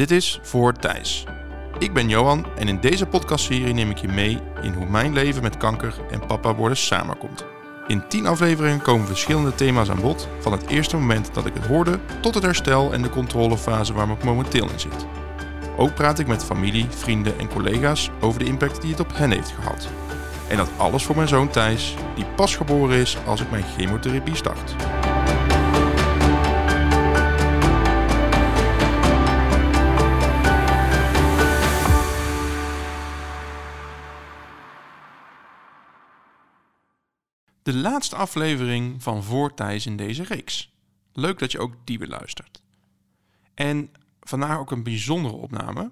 Dit is Voor Thijs. Ik ben Johan en in deze podcastserie neem ik je mee in hoe mijn leven met kanker en papa worden samenkomt. In 10 afleveringen komen verschillende thema's aan bod, van het eerste moment dat ik het hoorde tot het herstel en de controlefase waar ik momenteel in zit. Ook praat ik met familie, vrienden en collega's over de impact die het op hen heeft gehad. En dat alles voor mijn zoon Thijs, die pas geboren is als ik mijn chemotherapie start. De laatste aflevering van Voor Thijs in deze reeks. Leuk dat je ook die beluistert. En vandaag ook een bijzondere opname,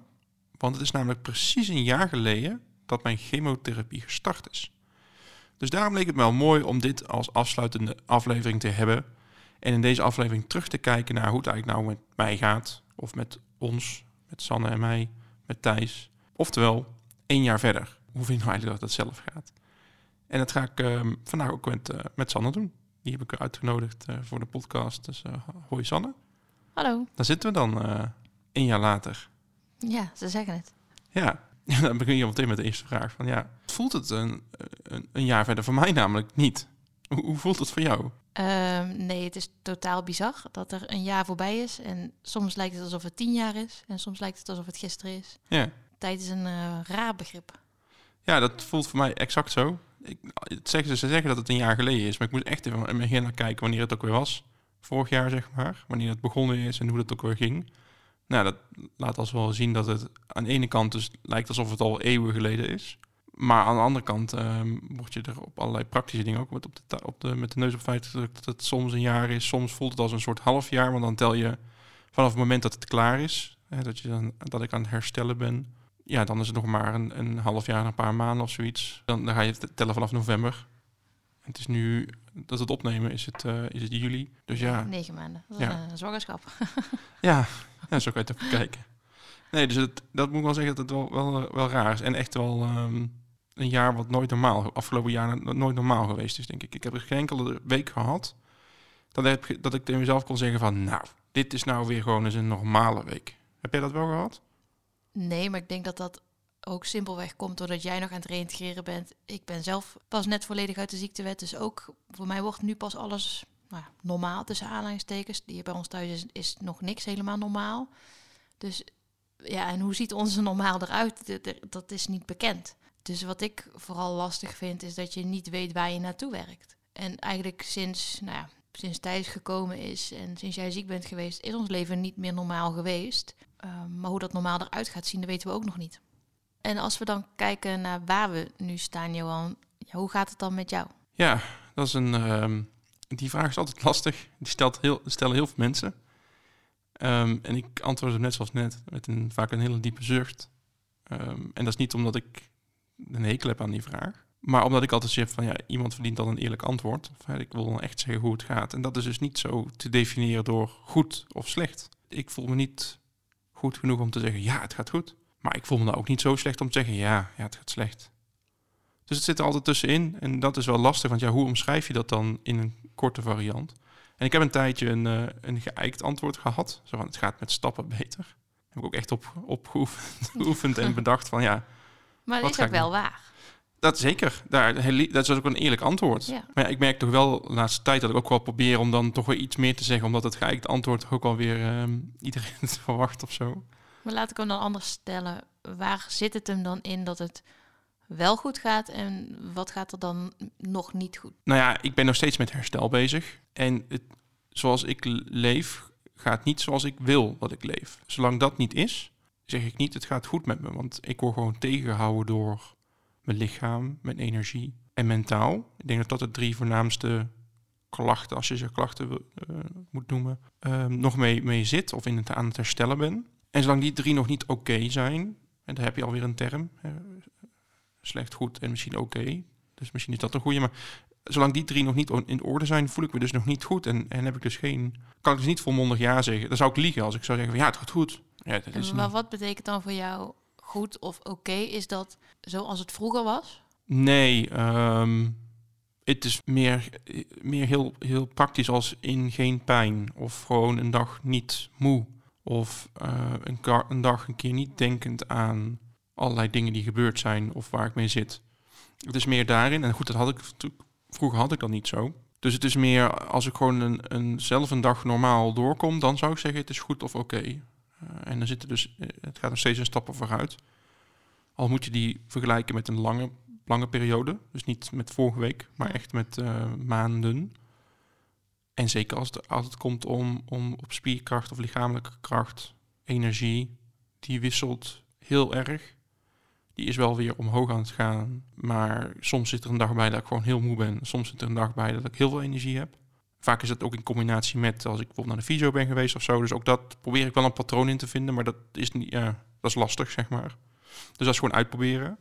want het is namelijk precies een jaar geleden dat mijn chemotherapie gestart is. Dus daarom leek het me wel mooi om dit als afsluitende aflevering te hebben. En in deze aflevering terug te kijken naar hoe het eigenlijk nou met mij gaat. Of met ons, met Sanne en mij, met Thijs. Oftewel, één jaar verder. Hoe vind je nou eigenlijk dat het zelf gaat? En dat ga ik ehm, vandaag ook met, uh, met Sanne doen. Die heb ik uitgenodigd uh, voor de podcast. Dus uh, hoi Sanne. Hallo. Daar zitten we dan een jaar later. Ja, ze zeggen het. Ja, dan begin je meteen met de eerste vraag. Van, ja, voelt het een, een, een jaar verder? Voor mij namelijk niet. Hoe, hoe voelt het voor jou? Um, nee, het is totaal bizar dat er een jaar voorbij is. En soms lijkt het alsof het tien jaar is. En soms lijkt het alsof het gisteren is. Ja. Tijd is een uh, raar begrip. Ja, dat voelt voor mij exact zo. Ik, ze zeggen dat het een jaar geleden is. Maar ik moet echt even in mijn naar kijken wanneer het ook weer was. Vorig jaar, zeg maar. Wanneer het begonnen is en hoe dat ook weer ging. Nou, dat laat als wel zien dat het aan de ene kant dus lijkt alsof het al eeuwen geleden is. Maar aan de andere kant um, word je er op allerlei praktische dingen ook met, op de, op de, met de neus op feit dat het soms een jaar is. Soms voelt het als een soort half jaar, want dan tel je vanaf het moment dat het klaar is, hè, dat, je dan, dat ik aan het herstellen ben. Ja, dan is het nog maar een, een half jaar, een paar maanden of zoiets. Dan, dan ga je tellen vanaf november. En het is nu dat het opnemen is het, uh, is het juli. Dus ja. Negen maanden. Dat is Ja. een zwangerschap. Ja, ja zo kan je het ook kijken. Nee, dus het, dat moet ik wel zeggen dat het wel, wel, wel raar is. En echt wel ehm, een jaar wat nooit normaal, afgelopen jaar nooit normaal geweest is, denk ik. Ik heb er geen enkele week gehad dat, heb, dat ik tegen mezelf kon zeggen van, nou, dit is nou weer gewoon eens een normale week. Heb jij dat wel gehad? Nee, maar ik denk dat dat ook simpelweg komt doordat jij nog aan het reintegreren bent. Ik ben zelf pas net volledig uit de ziektewet. Dus ook voor mij wordt nu pas alles nou, normaal tussen aanhalingstekens. Die bij ons thuis is, is nog niks helemaal normaal. Dus ja, en hoe ziet onze normaal eruit? Dat is niet bekend. Dus wat ik vooral lastig vind, is dat je niet weet waar je naartoe werkt. En eigenlijk sinds, nou ja, sinds Thijs gekomen is en sinds jij ziek bent geweest, is ons leven niet meer normaal geweest. Ehm, maar hoe dat normaal eruit gaat zien, dat weten we ook nog niet. En als we dan kijken naar waar we nu staan, Johan, hoe gaat het dan met jou? Ja, dat is een. ehm, die vraag is altijd lastig. Die stelt heel, stellen heel veel mensen. Ehm, en ik antwoord hem net zoals net, met een, vaak een hele diepe zucht. En dat is niet omdat ik een hekel heb aan die vraag. Maar omdat ik altijd zeg van ja, iemand verdient dan een eerlijk antwoord. Ik wil dan echt zeggen hoe het gaat. En dat is dus niet zo te definiëren door goed of slecht. Ik voel me niet goed genoeg om te zeggen ja, het gaat goed. Maar ik voel me nou ook niet zo slecht om te zeggen ja, ja het gaat slecht. Dus het zit er altijd tussenin. En dat is wel lastig, want ja, hoe omschrijf je dat dan in een korte variant? En ik heb een tijdje een, eh, een geëikt antwoord gehad. Zo van, het gaat met stappen beter. Heb ik ook echt op, opgeoefend geoefend en bedacht van ja, Maar dat is ook wel waar. Dat zeker. Daar, dat is ook een eerlijk antwoord. Ja. Maar ja, ik merk toch wel de laatste tijd dat ik ook wel probeer om dan toch weer iets meer te zeggen. Omdat het geëikte antwoord ook alweer ehm iedereen het verwacht of zo. Maar laat ik hem dan anders stellen. Waar zit het hem dan in dat het wel goed gaat en wat gaat er dan nog niet goed? Nou ja, ik ben nog steeds met herstel bezig. En het, zoals ik leef, gaat niet zoals ik wil dat ik leef. Zolang dat niet is, zeg ik niet het gaat goed met me. Want ik word gewoon tegengehouden door mijn lichaam, mijn energie en mentaal. Ik denk dat dat de drie voornaamste klachten, als je ze klachten eh, moet noemen, ehm, nog mee, mee zit of in het, aan het herstellen ben. En zolang die drie nog niet oké zijn, en daar heb je alweer een term, eh, slecht, goed en misschien oké. Dus misschien is dat een goede, maar zolang die drie nog niet in orde zijn, voel ik me dus nog niet goed. En, en heb ik dus geen. Kan ik dus niet volmondig ja zeggen. Dan zou ik liegen als ik zou zeggen van ja, het gaat goed. Ja, dat is maar wat betekent dan voor jou goed of oké? Is dat zoals het vroeger was? Nee, ehm, het is meer, meer heel, heel praktisch als in geen pijn. Of gewoon een dag niet moe. Of eh, een, een dag een keer niet denkend aan allerlei dingen die gebeurd zijn of waar ik mee zit. Het is meer daarin. En goed, dat had ik vroeger had ik dat niet zo. Dus het is meer als ik gewoon een, een, zelf een dag normaal doorkom, dan zou ik zeggen het is goed of oké. En dan zit er dus, eh, het gaat nog steeds een stappen vooruit. Al moet je die vergelijken met een lange, lange periode. Dus niet met vorige week, maar echt met eh, maanden. En zeker als het, als het komt om, om op spierkracht of lichamelijke kracht, energie, die wisselt heel erg. Die is wel weer omhoog aan het gaan. Maar soms zit er een dag bij dat ik gewoon heel moe ben. Soms zit er een dag bij dat ik heel veel energie heb. Vaak is dat ook in combinatie met als ik bijvoorbeeld naar de fysio ben geweest of zo. Dus ook dat probeer ik wel een patroon in te vinden. Maar dat is, niet, ja, dat is lastig, zeg maar. Dus dat is gewoon uitproberen.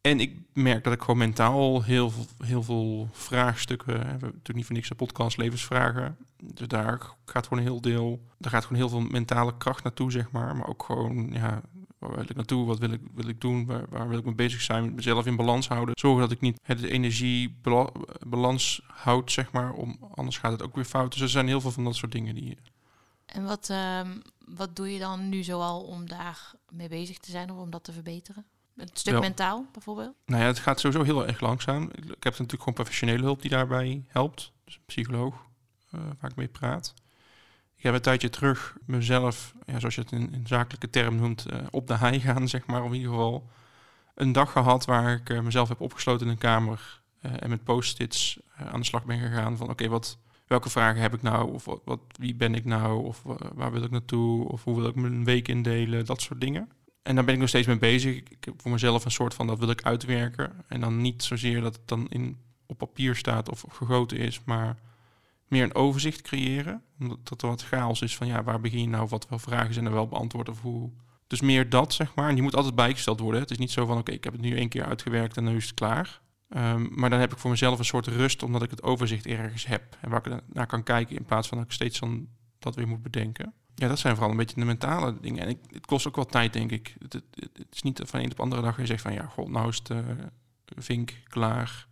En ik merk dat ik gewoon mentaal heel, heel veel vraagstukken... We hebben natuurlijk niet voor niks een podcast levensvragen. Dus daar gaat gewoon een heel deel... Daar gaat gewoon heel veel mentale kracht naartoe, zeg maar. Maar ook gewoon, ja, waar wil ik naartoe? Wat wil ik, wil ik doen? Waar, waar wil ik mee bezig zijn? Met mezelf in balans houden. Zorgen dat ik niet het energiebalans houd, zeg maar. Om, anders gaat het ook weer fout. Dus er zijn heel veel van dat soort dingen die... En wat, ehm, wat doe je dan nu zoal om daar mee bezig te zijn of om dat te verbeteren? Een stuk mentaal bijvoorbeeld? Nou ja, het gaat sowieso heel erg langzaam. Ik ik heb natuurlijk gewoon professionele hulp die daarbij helpt. Dus een psycholoog eh, waar ik mee praat. Ik heb een tijdje terug mezelf, ja, zoals je het in, zakelijke term noemt, eh, op de hei gaan, zeg maar. In ieder geval een dag gehad waar ik eh, mezelf heb opgesloten in een kamer eh, en met post-its aan de slag ben gegaan van oké, wat, welke vragen heb ik nou? Of wat, wie ben ik nou? Of waar wil ik naartoe? Of hoe wil ik mijn week indelen? Dat soort dingen. En daar ben ik nog steeds mee bezig. Ik heb voor mezelf een soort van dat wil ik uitwerken. En dan niet zozeer dat het dan in, op papier staat of gegoten is, maar meer een overzicht creëren. Omdat dat er wat chaos is van ja, waar begin je nou? Wat wel vragen zijn er wel beantwoord of hoe. Dus meer dat, zeg maar. En die moet altijd bijgesteld worden. Het is niet zo van oké, ik heb het nu één keer uitgewerkt en nu is het klaar. Ehm, maar dan heb ik voor mezelf een soort rust, omdat ik het overzicht ergens heb. En waar ik naar kan kijken in plaats van dat ik steeds dan dat weer moet bedenken. Ja, dat zijn vooral een beetje de mentale dingen. En ik, het kost ook wel tijd, denk ik. Het is niet van een op andere dag je zegt van ja, god, nou is het eh, vink klaar.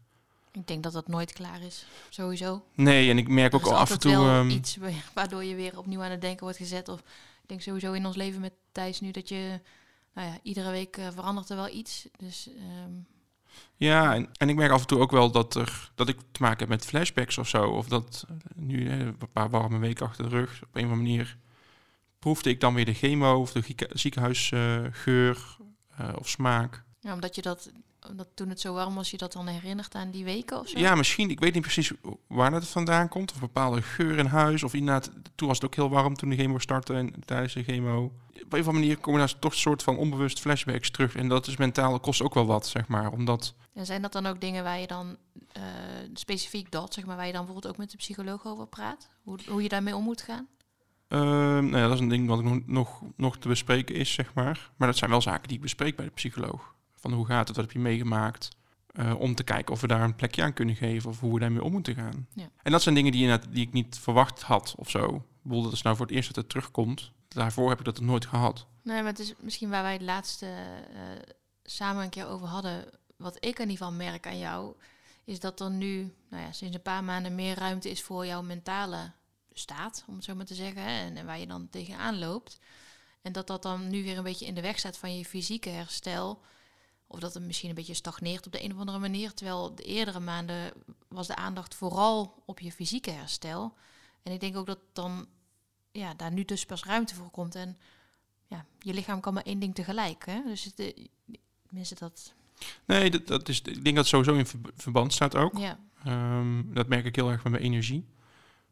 Ik denk dat dat nooit klaar is, sowieso. Nee, en ik merk Er ook al af en toe. wel ehm, iets wa- waardoor je weer opnieuw aan het denken wordt gezet. Of ik denk sowieso in ons leven met Thijs nu dat je, nou ja, iedere week eh, verandert er wel iets. Dus ehm, Ja, en, en ik merk af en toe ook wel dat, er, dat ik te maken heb met flashbacks of zo. Of dat eh, nu hè, een paar warme weken achter de rug, op een of andere manier proefde ik dan weer de chemo of de ziekenhuisgeur eh, of smaak. ja, omdat je dat, omdat toen het zo warm was, je dat dan herinnert aan die weken of zo. Ja, misschien. Ik weet niet precies waar dat vandaan komt. Of een bepaalde geur in huis. Of inderdaad, toen was het ook heel warm toen de chemo startte en tijdens de chemo. Op een of andere manier komen daar toch een soort van onbewust flashbacks terug. En dat is mentaal, dat kost ook wel wat, zeg maar. Omdat, En zijn dat dan ook dingen waar je dan eh, specifiek dat, zeg maar, waar je dan bijvoorbeeld ook met de psycholoog over praat? Hoe, hoe je daarmee om moet gaan? ehm, nou ja, dat is een ding wat nog, nog, nog te bespreken is, zeg maar. Maar dat zijn wel zaken die ik bespreek bij de psycholoog. Van hoe gaat het, wat heb je meegemaakt? Eh, om te kijken of we daar een plekje aan kunnen geven of hoe we daarmee om moeten gaan. Ja. En dat zijn dingen die, die ik niet verwacht had of zo. Ik bedoel, dat is nou voor het eerst dat het terugkomt. Daarvoor heb ik dat nooit gehad. Nee, maar het is misschien waar wij het laatste eh, samen een keer over hadden. Wat ik in ieder geval merk aan jou, is dat er nu, nou ja, sinds een paar maanden meer ruimte is voor jouw mentale staat, om het zo maar te zeggen. hè, En, en waar je dan tegenaan loopt. En dat dat dan nu weer een beetje in de weg staat van je fysieke herstel. Of dat het misschien een beetje stagneert op de een of andere manier. Terwijl de eerdere maanden was de aandacht vooral op je fysieke herstel. En ik denk ook dat dan ja, daar nu dus pas ruimte voor komt. En ja, je lichaam kan maar één ding tegelijk. Hè? Dus het, eh, dat, Nee, dat, dat is, ik denk dat het sowieso in ver- verband staat ook. ja. Ehm, dat merk ik heel erg met mijn energie.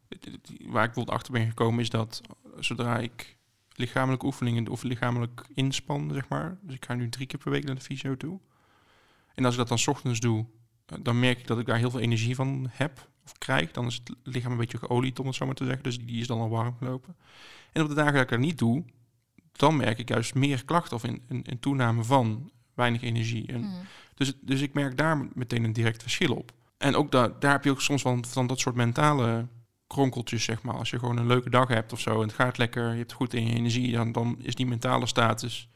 Waar ik bijvoorbeeld achter ben gekomen is dat zodra ik lichamelijke oefeningen of lichamelijk inspan, zeg maar. Dus ik ga nu drie keer per week naar de fysio toe. En als ik dat dan 's ochtends doe, eh, dan merk ik dat ik daar heel veel energie van heb of krijg. Dan is het lichaam een beetje geolied, om het zo maar te zeggen. Dus die is dan al warm gelopen. En op de dagen dat ik dat niet doe, dan merk ik juist meer klachten of een, toename van weinig energie. En Mm. dus, dus ik merk daar meteen een direct verschil op. En ook da daar heb je ook soms van, van dat soort mentale kronkeltjes, zeg maar. Als je gewoon een leuke dag hebt of zo en het gaat lekker, je hebt goed in je energie, dan, dan is die mentale status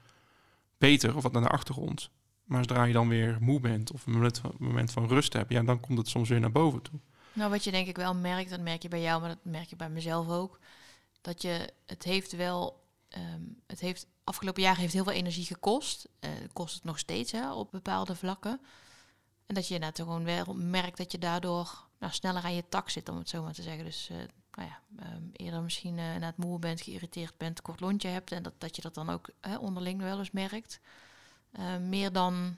beter of wat naar de achtergrond. Maar zodra je dan weer moe bent of een moment van, rust hebt, ja, dan komt het soms weer naar boven toe. Nou, wat je denk ik wel merkt, dat merk je bij jou, maar dat merk je bij mezelf ook. dat je, het heeft wel, ehm, het heeft, afgelopen jaren heeft heel veel energie gekost. Eh kost het nog steeds hè, op bepaalde vlakken. En dat je inderdaad gewoon wel merkt dat je daardoor nou, sneller aan je tak zit, om het zo maar te zeggen. Dus eh, nou ja, ehm, eerder misschien eh na het moe bent, geïrriteerd bent, kort lontje hebt. En dat, dat je dat dan ook hè, onderling wel eens merkt. Eh, meer dan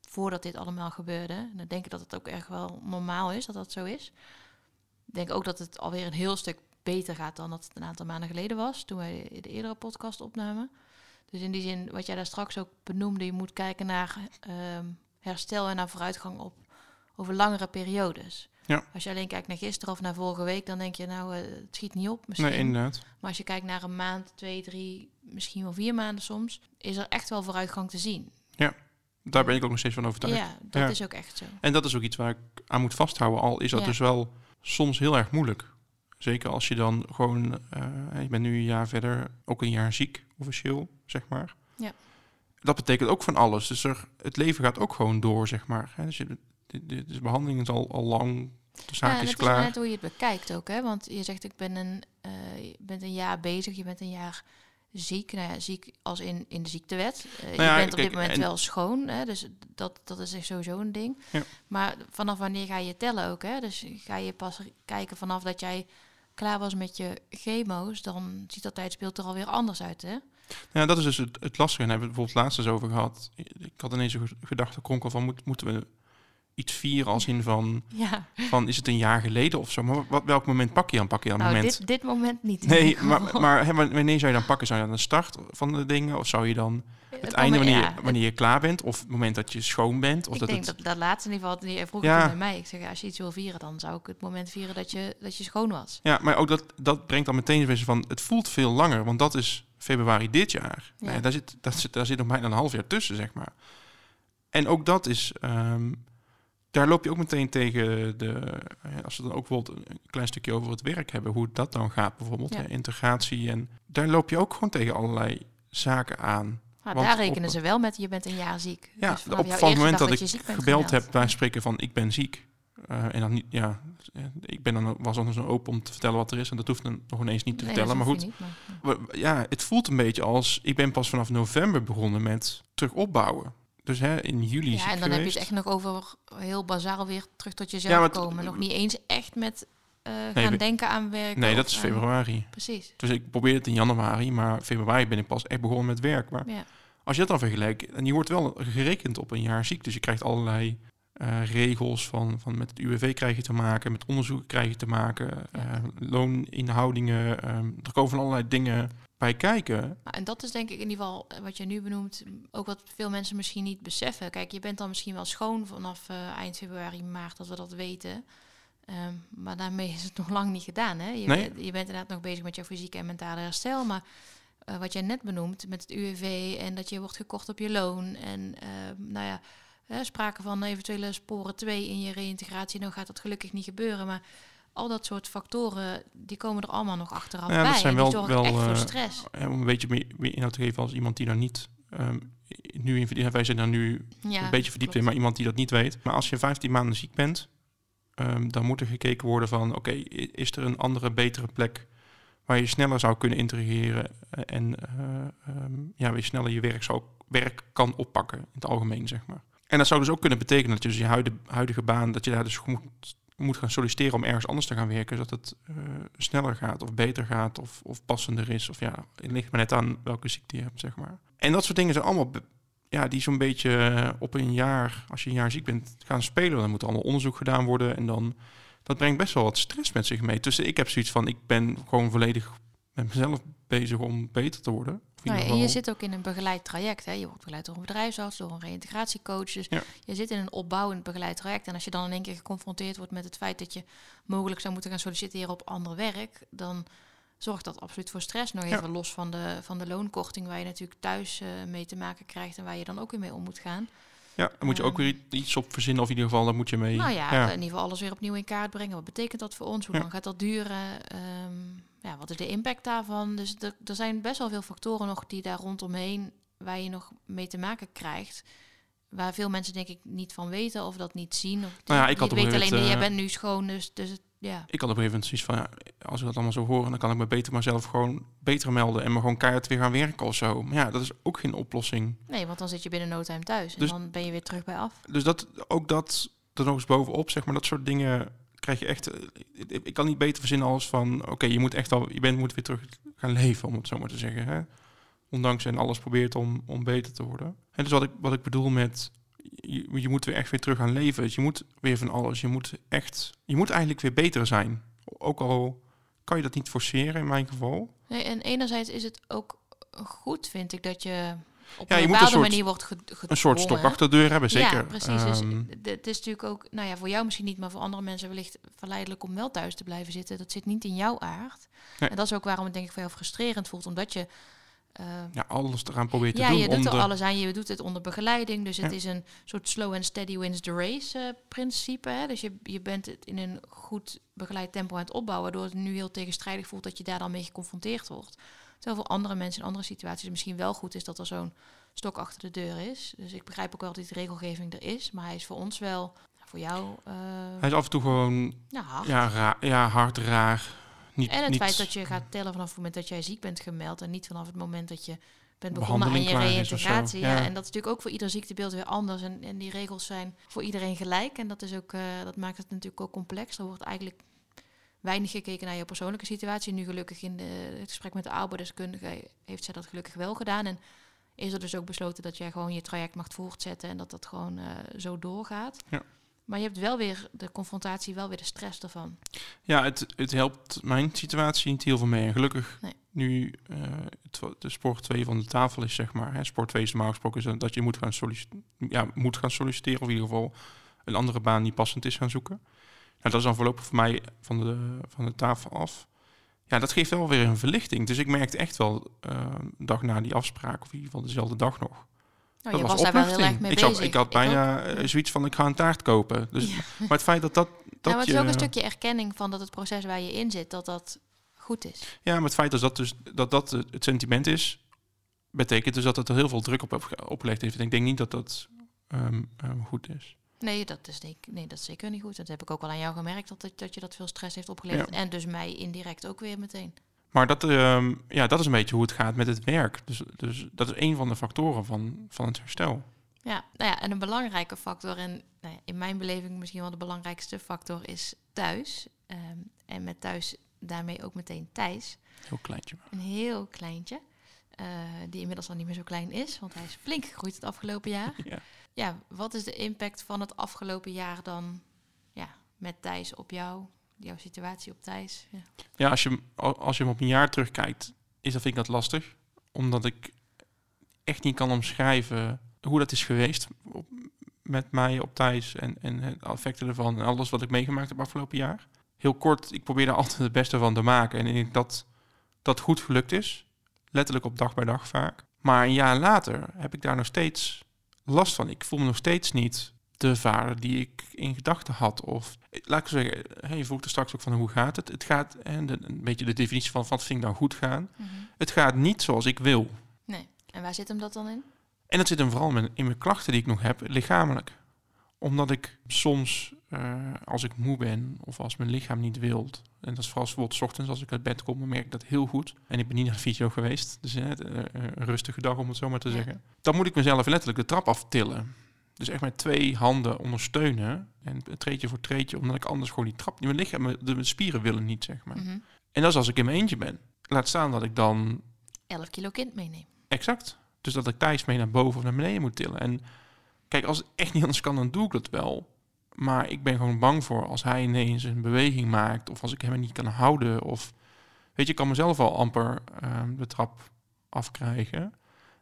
voordat dit allemaal gebeurde. En dan denk ik dat het ook echt wel normaal is dat dat zo is. Ik denk ook dat het alweer een heel stuk beter gaat dan dat het een aantal maanden geleden was, toen wij de eerdere podcast opnamen. Dus in die zin, wat jij daar straks ook benoemde, je moet kijken naar ehm, herstel en naar vooruitgang op over langere periodes. Ja. Als je alleen kijkt naar gisteren of naar vorige week, dan denk je, nou, eh, het schiet niet op misschien. Nee, inderdaad. Maar als je kijkt naar een maand, twee, drie, misschien wel vier maanden soms, is er echt wel vooruitgang te zien. Daar ben ik ook nog steeds van overtuigd. Ja, dat Ja. is ook echt zo. En dat is ook iets waar ik aan moet vasthouden. Al is dat Ja. dus wel soms heel erg moeilijk. Zeker als je dan gewoon, eh je bent nu een jaar verder, ook een jaar ziek officieel, zeg maar. Ja. Dat betekent ook van alles. Dus er, het leven gaat ook gewoon door, zeg maar. Hè, Dus je, de, de, de behandeling is al, al lang, de zaak ja, is het klaar. is maar net hoe je het bekijkt ook, hè? Want je zegt, ik ben een, eh, je bent een jaar bezig, je bent een jaar ziek. Nou ja, ziek als in, in de ziektewet. Eh, Nou ja, je bent op dit moment en- wel schoon, hè? Dus dat, dat is echt sowieso een ding. Ja. Maar Maar vanaf wanneer ga je tellen ook, hè? Dus ga je pas kijken vanaf dat jij klaar was met je chemo's, dan ziet dat tijdsbeeld er alweer anders uit, hè? Ja, dat is dus het, het lastige. En daar hebben we het bijvoorbeeld laatst eens over gehad. Ik had ineens een gedachte kronkel van, moet, moeten we iets vieren als in van, Ja, van, is het een jaar geleden of zo? Maar wat, welk moment pak je dan? Pak je dan nou, moment? dit, dit moment niet. Nee, maar, maar hè, wanneer zou je dan pakken? Zou je dan de start van de dingen? Of zou je dan het, Het einde moment- wanneer, ja, wanneer je klaar bent? Of het moment dat je schoon bent? Of ik dat denk het, dat dat laatste in ieder geval, vroeg Ja. bij mij. Ik zeg, ja, als je iets wil vieren, dan zou ik het moment vieren dat je, dat je schoon was. Ja, maar ook dat, dat brengt dan meteen weer van... Het voelt veel langer, want dat is februari dit jaar. Ja. Nou ja, daar, zit, dat zit, daar zit nog bijna een half jaar tussen, zeg maar. En ook dat is... ehm, daar loop je ook meteen tegen de... eh, Als we dan ook bijvoorbeeld een klein stukje over het werk hebben... Hoe dat dan gaat bijvoorbeeld, Ja. integratie. En daar loop je ook gewoon tegen allerlei zaken aan. Maar daar op- rekenen ze wel met, je bent een jaar ziek. Ja, Dus op het moment dat ik gebeld heb, wij spreken van ik ben ziek. Eh, en dan niet, ja, eh, ik ben dan was dan zo open om te vertellen wat er is. En dat hoeft dan nog ineens niet te Nee, vertellen. Maar goed, je niet, maar- we- ja, het voelt een beetje als ik ben pas vanaf november begonnen met terug opbouwen. Dus hè, in juli Ja, en dan heb je het echt nog over heel bazaal weer terug tot jezelf Ja, maar komen. Nog niet eens echt met eh, Nee, gaan denken aan werk. Nee, dat is februari. Precies. Dus ik probeer het in januari, maar februari ben ik pas echt begonnen met werk. Maar Ja. als je dat dan vergelijkt, en je wordt wel gerekend op een jaar ziek. Dus je krijgt allerlei eh, regels van, van met het UWV krijg je te maken, met onderzoeken krijg je te maken, eh, looninhoudingen. ehm, er komen van allerlei dingen bij kijken. Nou, en dat is denk ik in ieder geval eh, wat je nu benoemt, ook wat veel mensen misschien niet beseffen. Kijk, je bent dan misschien wel schoon vanaf eh, eind februari, maart, dat we dat weten. Ehm, maar daarmee is het nog lang niet gedaan. Hè? Je, Nee. je bent inderdaad nog bezig met jouw fysieke en mentale herstel. Maar eh, wat jij net benoemt met het UWV en dat je wordt gekort op je loon. En ehm, nou ja, sprake van eventuele sporen 2 in je reïntegratie. Nou gaat dat gelukkig niet gebeuren. Maar al dat soort factoren, die komen er allemaal nog achteraf Ja, dat bij. zijn en die wel- zorgen wel, echt voor eh, stress. Om een beetje meer, inhoud te geven als iemand die daar niet ehm, nu in verdiept. Wij zijn daar nu Ja, een beetje verdiept klopt. in, maar iemand die dat niet weet. Maar als je 15 maanden ziek bent, ehm, dan moet er gekeken worden van... oké, is er een andere, betere plek waar je sneller zou kunnen integreren... eh, en eh, ehm, ja, waar je sneller je werk, zou, werk kan oppakken in het algemeen, zeg maar. En dat zou dus ook kunnen betekenen dat je dus je huidige, huidige baan... dat je daar dus moet, moet gaan solliciteren om ergens anders te gaan werken... zodat het eh, sneller gaat of beter gaat of, of passender is. Of ja, het ligt maar net aan welke ziekte je hebt, zeg maar. En dat soort dingen zijn allemaal ja, die zo'n beetje eh, op een jaar, als je een jaar ziek bent, gaan spelen. Dan moet er allemaal onderzoek gedaan worden. En dan, dat brengt best wel wat stress met zich mee. Dus ik heb zoiets van, ik ben gewoon volledig met mezelf bezig om beter te worden. Nou ja, en je zit ook in een begeleid traject. Hè? Je wordt begeleid door een bedrijfsarts, door een reïntegratiecoach. Dus Ja. je zit in een opbouwend begeleid traject. En als je dan in één keer geconfronteerd wordt met het feit dat je mogelijk zou moeten gaan solliciteren op ander werk, dan zorgt dat absoluut voor stress. Nog Ja. even los van de, van de loonkorting, waar je natuurlijk thuis eh, mee te maken krijgt en waar je dan ook weer mee om moet gaan. Ja, dan moet je ook Ehm. weer iets op verzinnen. Of in ieder geval, daar moet je mee... Nou ja, ja. in ieder geval alles weer opnieuw in kaart brengen. Wat betekent dat voor ons? Hoe Ja. lang gaat dat duren? Ehm, ja, wat is de impact daarvan? Dus er, er zijn best wel veel factoren nog die daar rondomheen, waar je nog mee te maken krijgt. Waar veel mensen denk ik niet van weten of dat niet zien. Of Nou ja, ik had die op alleen, nee, jij moment, bent nu schoon, dus, dus het, Ja, Ik had op een gegeven moment zoiets van, ja, als ik dat allemaal zo hoor, dan kan ik me beter mezelf gewoon beter melden en me gewoon keihard weer gaan werken of zo. Maar ja, dat is ook geen oplossing. nee, want dan zit je binnen no time thuis. En Dus- dan ben je weer terug bij af. Dus dat, ook dat er nog eens bovenop, zeg maar, dat soort dingen krijg je echt. eh, Ik, kan niet beter verzinnen als van, oké, je moet echt al, je bent moet weer terug gaan leven, om het zo maar te zeggen. Hè? Ondanks en alles probeert om, om beter te worden. En dus wat ik, wat ik bedoel met, je, je moet weer echt weer terug gaan leven. Dus je moet weer van alles. Je moet echt, je moet eigenlijk weer beter zijn. Ook al kan je dat niet forceren in mijn geval. Nee, en enerzijds is het ook goed, vind ik, dat je op Ja, een je moet een bepaalde manier wordt ge- gedwongen. Een soort stok achter de deur hebben, zeker. Ja, precies. Dus Ehm, het is natuurlijk ook, nou ja, voor jou misschien niet, maar voor andere mensen wellicht verleidelijk om wel thuis te blijven zitten. Dat zit niet in jouw aard. Nee. En dat is ook waarom het denk ik voor jou frustrerend voelt, omdat je... eh, ja, alles eraan probeert te ja, doen. je doet er de- alles aan. Je doet het onder begeleiding. Dus het Ja. is een soort slow and steady wins the race eh, principe. Hè? Dus je, je bent het in een goed begeleid tempo aan het opbouwen. Waardoor het nu heel tegenstrijdig voelt dat je daar dan mee geconfronteerd wordt. Voor andere mensen in andere situaties het misschien wel goed is dat er zo'n stok achter de deur is. Dus ik begrijp ook wel dat die regelgeving er is. Maar hij is voor ons wel, voor jou, eh Hij is af en toe gewoon ja, hard. ja, ra- ja, hard, raar. Niet, En het niet feit dat je gaat tellen vanaf het moment dat jij ziek bent gemeld en niet vanaf het moment dat je bent begonnen aan je reïntegratie. Ja. ja. En dat is natuurlijk ook voor ieder ziektebeeld weer anders. En, en die regels zijn voor iedereen gelijk. En dat, is ook, eh, dat maakt het natuurlijk ook complex. Er wordt eigenlijk weinig gekeken naar je persoonlijke situatie. Nu gelukkig in de, het gesprek met de arbeidsdeskundige heeft zij dat gelukkig wel gedaan. En is er dus ook besloten dat jij gewoon je traject mag voortzetten en dat dat gewoon eh, zo doorgaat. Ja. Maar je hebt wel weer de confrontatie, wel weer de stress ervan. Ja, het, het helpt mijn situatie niet heel veel mee. En gelukkig Nee. nu eh, het, de sport 2 van de tafel is, zeg maar. Hè, sport 2 is normaal gesproken is dat je moet gaan, solliciteren, ja, moet gaan solliciteren. Of in ieder geval een andere baan die passend is gaan zoeken. Dat is dan voorlopig voor mij van de, van de tafel af. Ja, dat geeft wel weer een verlichting. Dus ik merkte echt wel eh, een dag na die afspraak, of in ieder geval dezelfde dag nog. Nou, je dat was, daar wel heel erg mee ik, zat- bezig. ik had bijna eh, zoiets van, ik ga een taart kopen. Dus, Ja. Maar het feit dat dat... dat nou, het is je, ook een stukje erkenning van dat het proces waar je in zit, dat dat goed is. Ja, maar het feit dat dat, dus, dat, dat het sentiment is, betekent dus dat het er heel veel druk op opgelegd heeft. En ik denk niet dat dat ehm, ehm, goed is. Nee dat, is, nee, dat is zeker niet goed. Dat heb ik ook wel aan jou gemerkt, dat, dat je dat veel stress heeft opgeleverd. Ja. En dus mij indirect ook weer meteen. Maar dat, ehm, ja, dat is een beetje hoe het gaat met het werk. Dus, dus dat is een van de factoren van, van het herstel. Ja, nou ja, en een belangrijke factor, en nou ja, in mijn beleving misschien wel de belangrijkste factor, is thuis. Ehm, en met thuis daarmee ook meteen Thijs. Heel kleintje. maar. Een heel kleintje, eh, die inmiddels al niet meer zo klein is, want hij is flink gegroeid het afgelopen jaar. Ja. Ja, wat is de impact van het afgelopen jaar dan ja, met Thijs op jou? Jouw situatie op Thijs? Ja. Ja, als je, als je hem op een jaar terugkijkt, is dat, vind ik dat lastig. Omdat ik echt niet kan omschrijven hoe dat is geweest met mij op Thijs en, en het effecten ervan en alles wat ik meegemaakt heb afgelopen jaar. Heel kort, ik probeer er altijd het beste van te maken. En dat dat goed gelukt is. Letterlijk op dag bij dag vaak. Maar een jaar later heb ik daar nog steeds last van. Ik voel me nog steeds niet de vader die ik in gedachten had. Of laat ik zeggen, hè, je vroeg er straks ook van hoe gaat het? Het gaat, en de, een beetje de definitie van wat vind ik nou goed gaan. Het gaat niet zoals ik wil. Nee. En waar zit hem dat dan in? En dat zit hem vooral in mijn klachten die ik nog heb, lichamelijk. Omdat ik soms, eh, als ik moe ben of als mijn lichaam niet wilt, en dat is vooral bijvoorbeeld ochtends als ik uit bed kom, dan merk ik dat heel goed. En ik ben niet naar de fysio geweest, dus eh, eh, een rustige dag om het zo maar te Ja. zeggen. Dan moet ik mezelf letterlijk de trap aftillen. Dus echt met twee handen ondersteunen en treetje voor treetje, omdat ik anders gewoon die trap, mijn lichaam, mijn- de mijn spieren willen niet, zeg maar. Mhm. En dat is als ik in mijn eentje ben. Laat staan dat ik dan 11 kilo kind meenemen. Exact. Dus dat ik Thijs mee naar boven of naar beneden moet tillen. En kijk, als het echt niet anders kan, dan doe ik dat wel. Maar ik ben gewoon bang voor als hij ineens een beweging maakt... of als ik hem niet kan houden. Of weet je, ik kan mezelf al amper ehm, de trap afkrijgen.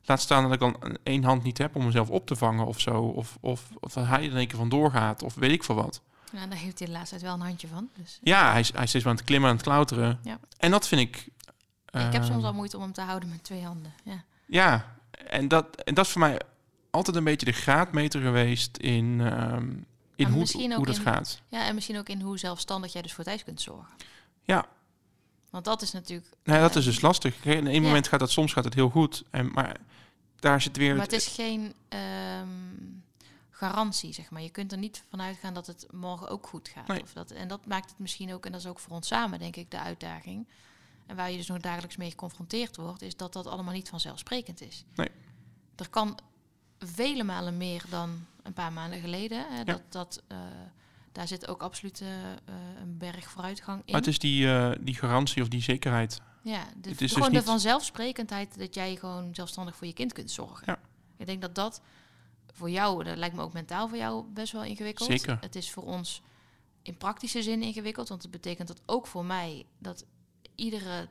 Laat staan dat ik dan een- één hand niet heb om mezelf op te vangen of zo. Of, of, of dat hij er in één keer vandoor gaat. Of weet ik veel wat. Ja, daar heeft hij de laatste tijd wel een handje van. Dus Ja, hij hij is steeds aan het klimmen, aan het klauteren. Ja. En dat vind ik... ik heb soms ehm, al moeite om hem te houden met twee handen. Ja. Ja, en dat, en dat is voor mij altijd een beetje de graadmeter geweest in, ehm, in Maar hoe, dat in- gaat. ja, en misschien ook in hoe zelfstandig jij dus voor Thijs kunt zorgen. Ja. Want dat is natuurlijk... Nee, dat is dus lastig. In één moment gaat dat, soms gaat het heel goed. En, maar daar zit weer... Maar het is geen ehm, garantie, zeg maar. Je kunt er niet vanuit gaan dat het morgen ook goed gaat. Nee. Of dat, en dat maakt het misschien ook, en dat is ook voor ons samen, denk ik, de uitdaging. En waar je dus nog dagelijks mee geconfronteerd wordt, is dat dat allemaal niet vanzelfsprekend is. Nee. Er kan vele malen meer dan een paar maanden geleden. Hè, dat, dat, eh, daar zit ook absoluut eh, eh, een berg vooruitgang in. Maar het is die, die garantie of die zekerheid. Ja, de, Het is gewoon dus de niet- vanzelfsprekendheid dat jij gewoon zelfstandig voor je kind kunt zorgen. Ja. Ik denk dat dat voor jou, dat lijkt me ook mentaal voor jou best wel ingewikkeld. Zeker. Het is voor ons in praktische zin ingewikkeld, want het betekent dat ook voor mij dat iedere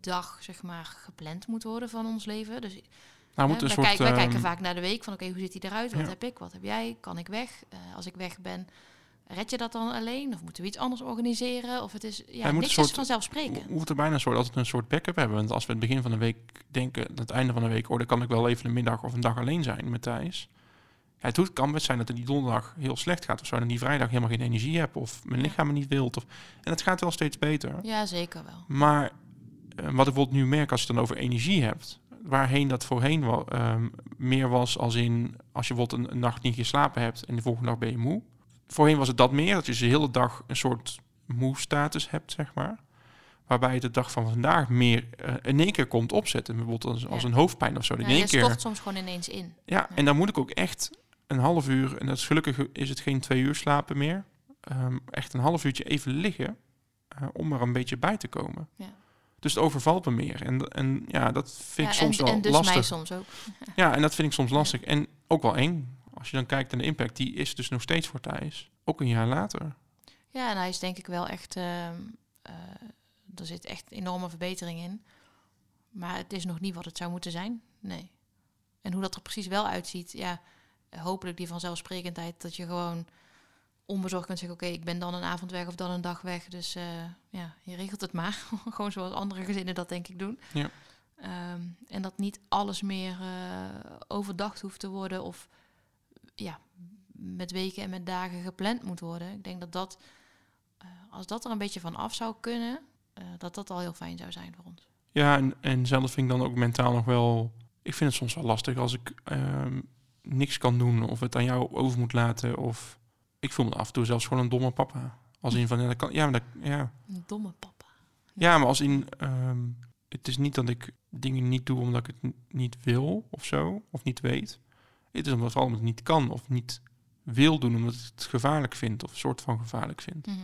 dag zeg maar gepland moet worden van ons leven. Dus Nou, hè, moet een wij, soort, kijken, wij ehm, kijken vaak naar de week van oké, hoe ziet die eruit? Wat Ja. heb ik? Wat heb jij? Kan ik weg? Eh, als ik weg ben, red je dat dan alleen? Of moeten we iets anders organiseren? Of het is ja, een niks soort- is. We moeten bijna een soort, altijd een soort backup hebben. Want als we het begin van de week denken, het einde van de week, oh, dan kan ik wel even een middag of een dag alleen zijn met Thijs. Ja, het kan best zijn dat het die donderdag heel slecht gaat. Of zo, en die vrijdag helemaal geen energie heb. Of mijn lichaam me niet wilt. Of, en het gaat wel steeds beter. Ja, zeker wel. Maar eh, wat ik bijvoorbeeld nu merk als je het dan over energie hebt. Waarheen dat voorheen wel, ehm, meer was als in... Als je bijvoorbeeld een, een nacht niet geslapen hebt en de volgende dag ben je moe. Voorheen was het dat meer. Dat je dus de hele dag een soort moe-status hebt, zeg maar. Waarbij je de dag van vandaag meer eh, in één keer komt opzetten. Bijvoorbeeld als, als een hoofdpijn of zo. In één je keer. stort soms gewoon ineens in. Ja, en dan moet ik ook echt een half uur, en dat is gelukkig is het geen twee uur slapen meer, ehm, echt een half uurtje even liggen eh, om er een beetje bij te komen. Ja. Dus het overvalt me meer. En, en ja, dat vind ik Ja, soms en, wel en dus mij lastig. soms ook. Ja, en dat vind ik soms lastig. En ook wel eng. Als je dan kijkt naar de impact, die is dus nog steeds voor Thijs. Ook een jaar later. Ja, en hij is denk ik wel echt... ehm, eh, er zit echt enorme verbetering in. Maar het is nog niet wat het zou moeten zijn. Nee. En hoe dat er precies wel uitziet, ja... Hopelijk die vanzelfsprekendheid dat je gewoon onbezorgd kunt zeggen... oké, ik ben dan een avond weg of dan een dag weg. Dus eh, ja, je regelt het maar. gewoon zoals andere gezinnen dat denk ik doen. Ja. Ehm, en dat niet alles meer eh, overdacht hoeft te worden... of ja, met weken en met dagen gepland moet worden. Ik denk dat dat, eh, als dat er een beetje van af zou kunnen, dat dat al heel fijn zou zijn voor ons. Ja, en, en zelf vind ik dan ook mentaal nog wel... Ik vind het soms wel lastig als ik ehm, niks kan doen of het aan jou over moet laten. Of ik voel me af en toe zelfs gewoon een domme papa. Als in van, ja, dat kan, ja, maar dat, ja. Een domme papa. ja, maar als in... ehm, het is niet dat ik dingen niet doe omdat ik het niet wil of zo, of niet weet. Het is omdat, omdat het niet kan of niet wil doen omdat ik het gevaarlijk vind of een soort van gevaarlijk vind. Mhm.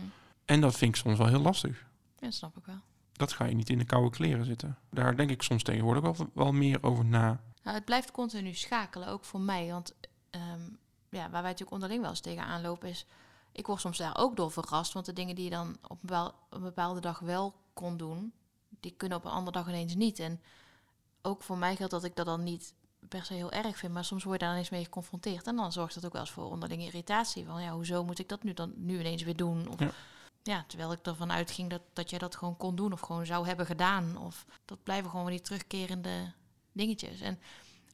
En dat vind ik soms wel heel lastig. Ja, dat snap ik wel. Dat ga je niet in de koude kleren zitten. Daar denk ik soms tegenwoordig wel, wel meer over na. Nou, het blijft continu schakelen, ook voor mij. Want ehm, ja, waar wij natuurlijk onderling wel eens tegenaan lopen is... Ik word soms daar ook door verrast. Want de dingen die je dan op een, bepaalde dag wel kon doen... die kunnen op een andere dag ineens niet. En ook voor mij geldt dat ik dat dan niet per se heel erg vind. Maar soms word je daar ineens mee geconfronteerd. En dan zorgt dat ook wel eens voor onderlinge irritatie. Van ja, hoezo moet ik dat nu dan nu ineens weer doen? Of, Ja. ja. terwijl ik ervan uitging dat, dat jij dat gewoon kon doen. Of gewoon zou hebben gedaan. Of dat blijven gewoon weer die terugkerende dingetjes. En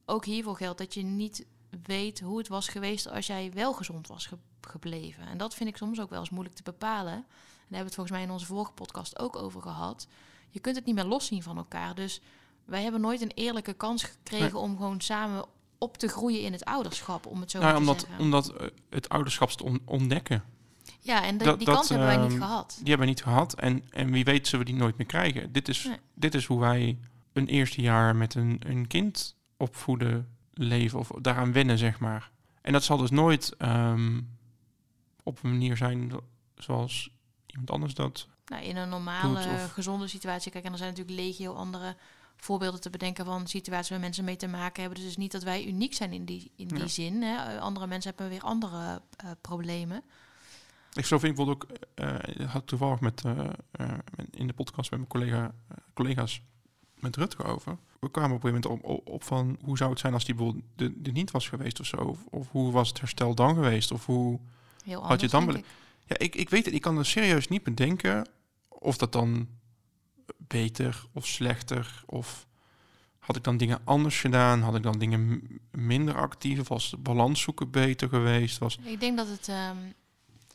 ook hiervoor geldt dat je niet weet hoe het was geweest als jij wel gezond was ge- gebleven. En dat vind ik soms ook wel eens moeilijk te bepalen. En daar hebben we het volgens mij in onze vorige podcast ook over gehad. Je kunt het niet meer loszien van elkaar. Dus wij hebben nooit een eerlijke kans gekregen Nee. om gewoon samen op te groeien in het ouderschap, om het zo Nou, te omdat, zeggen. omdat eh, het ouderschap te on- ontdekken, ja, en de- dat- die dat, kans hebben wij niet ehm, gehad. die hebben we niet gehad. En, en wie weet zullen we die nooit meer krijgen. Dit is, Nee. dit is hoe wij een eerste jaar met een, een kind opvoeden, leven of daaraan wennen, zeg maar. En dat zal dus nooit ehm, op een manier zijn zoals iemand anders dat. Nou, in een normale, doet of- gezonde situatie. Kijk, en er zijn natuurlijk legio andere voorbeelden te bedenken van situaties waar mensen mee te maken hebben. Dus het is niet dat wij uniek zijn in die, in die Ja. zin. Hè. Andere mensen hebben weer andere eh, problemen. Ik zo vind ik bijvoorbeeld ook, eh, had ik toevallig met, eh, eh, met- in de podcast met mijn collega, eh, collega's met Rutger over. We kwamen op een gegeven moment op, op, op van hoe zou het zijn als die bijvoorbeeld er niet was geweest of zo. Of, of hoe was het herstel dan geweest? Of hoe. Heel je anders, dan ik. Ja, ik, ik weet het, ik kan er serieus niet bedenken of dat dan beter of slechter of had ik dan dingen anders gedaan? Had ik dan dingen minder actief? Of was de balans zoeken beter geweest? Was, Ik denk dat het... ehm,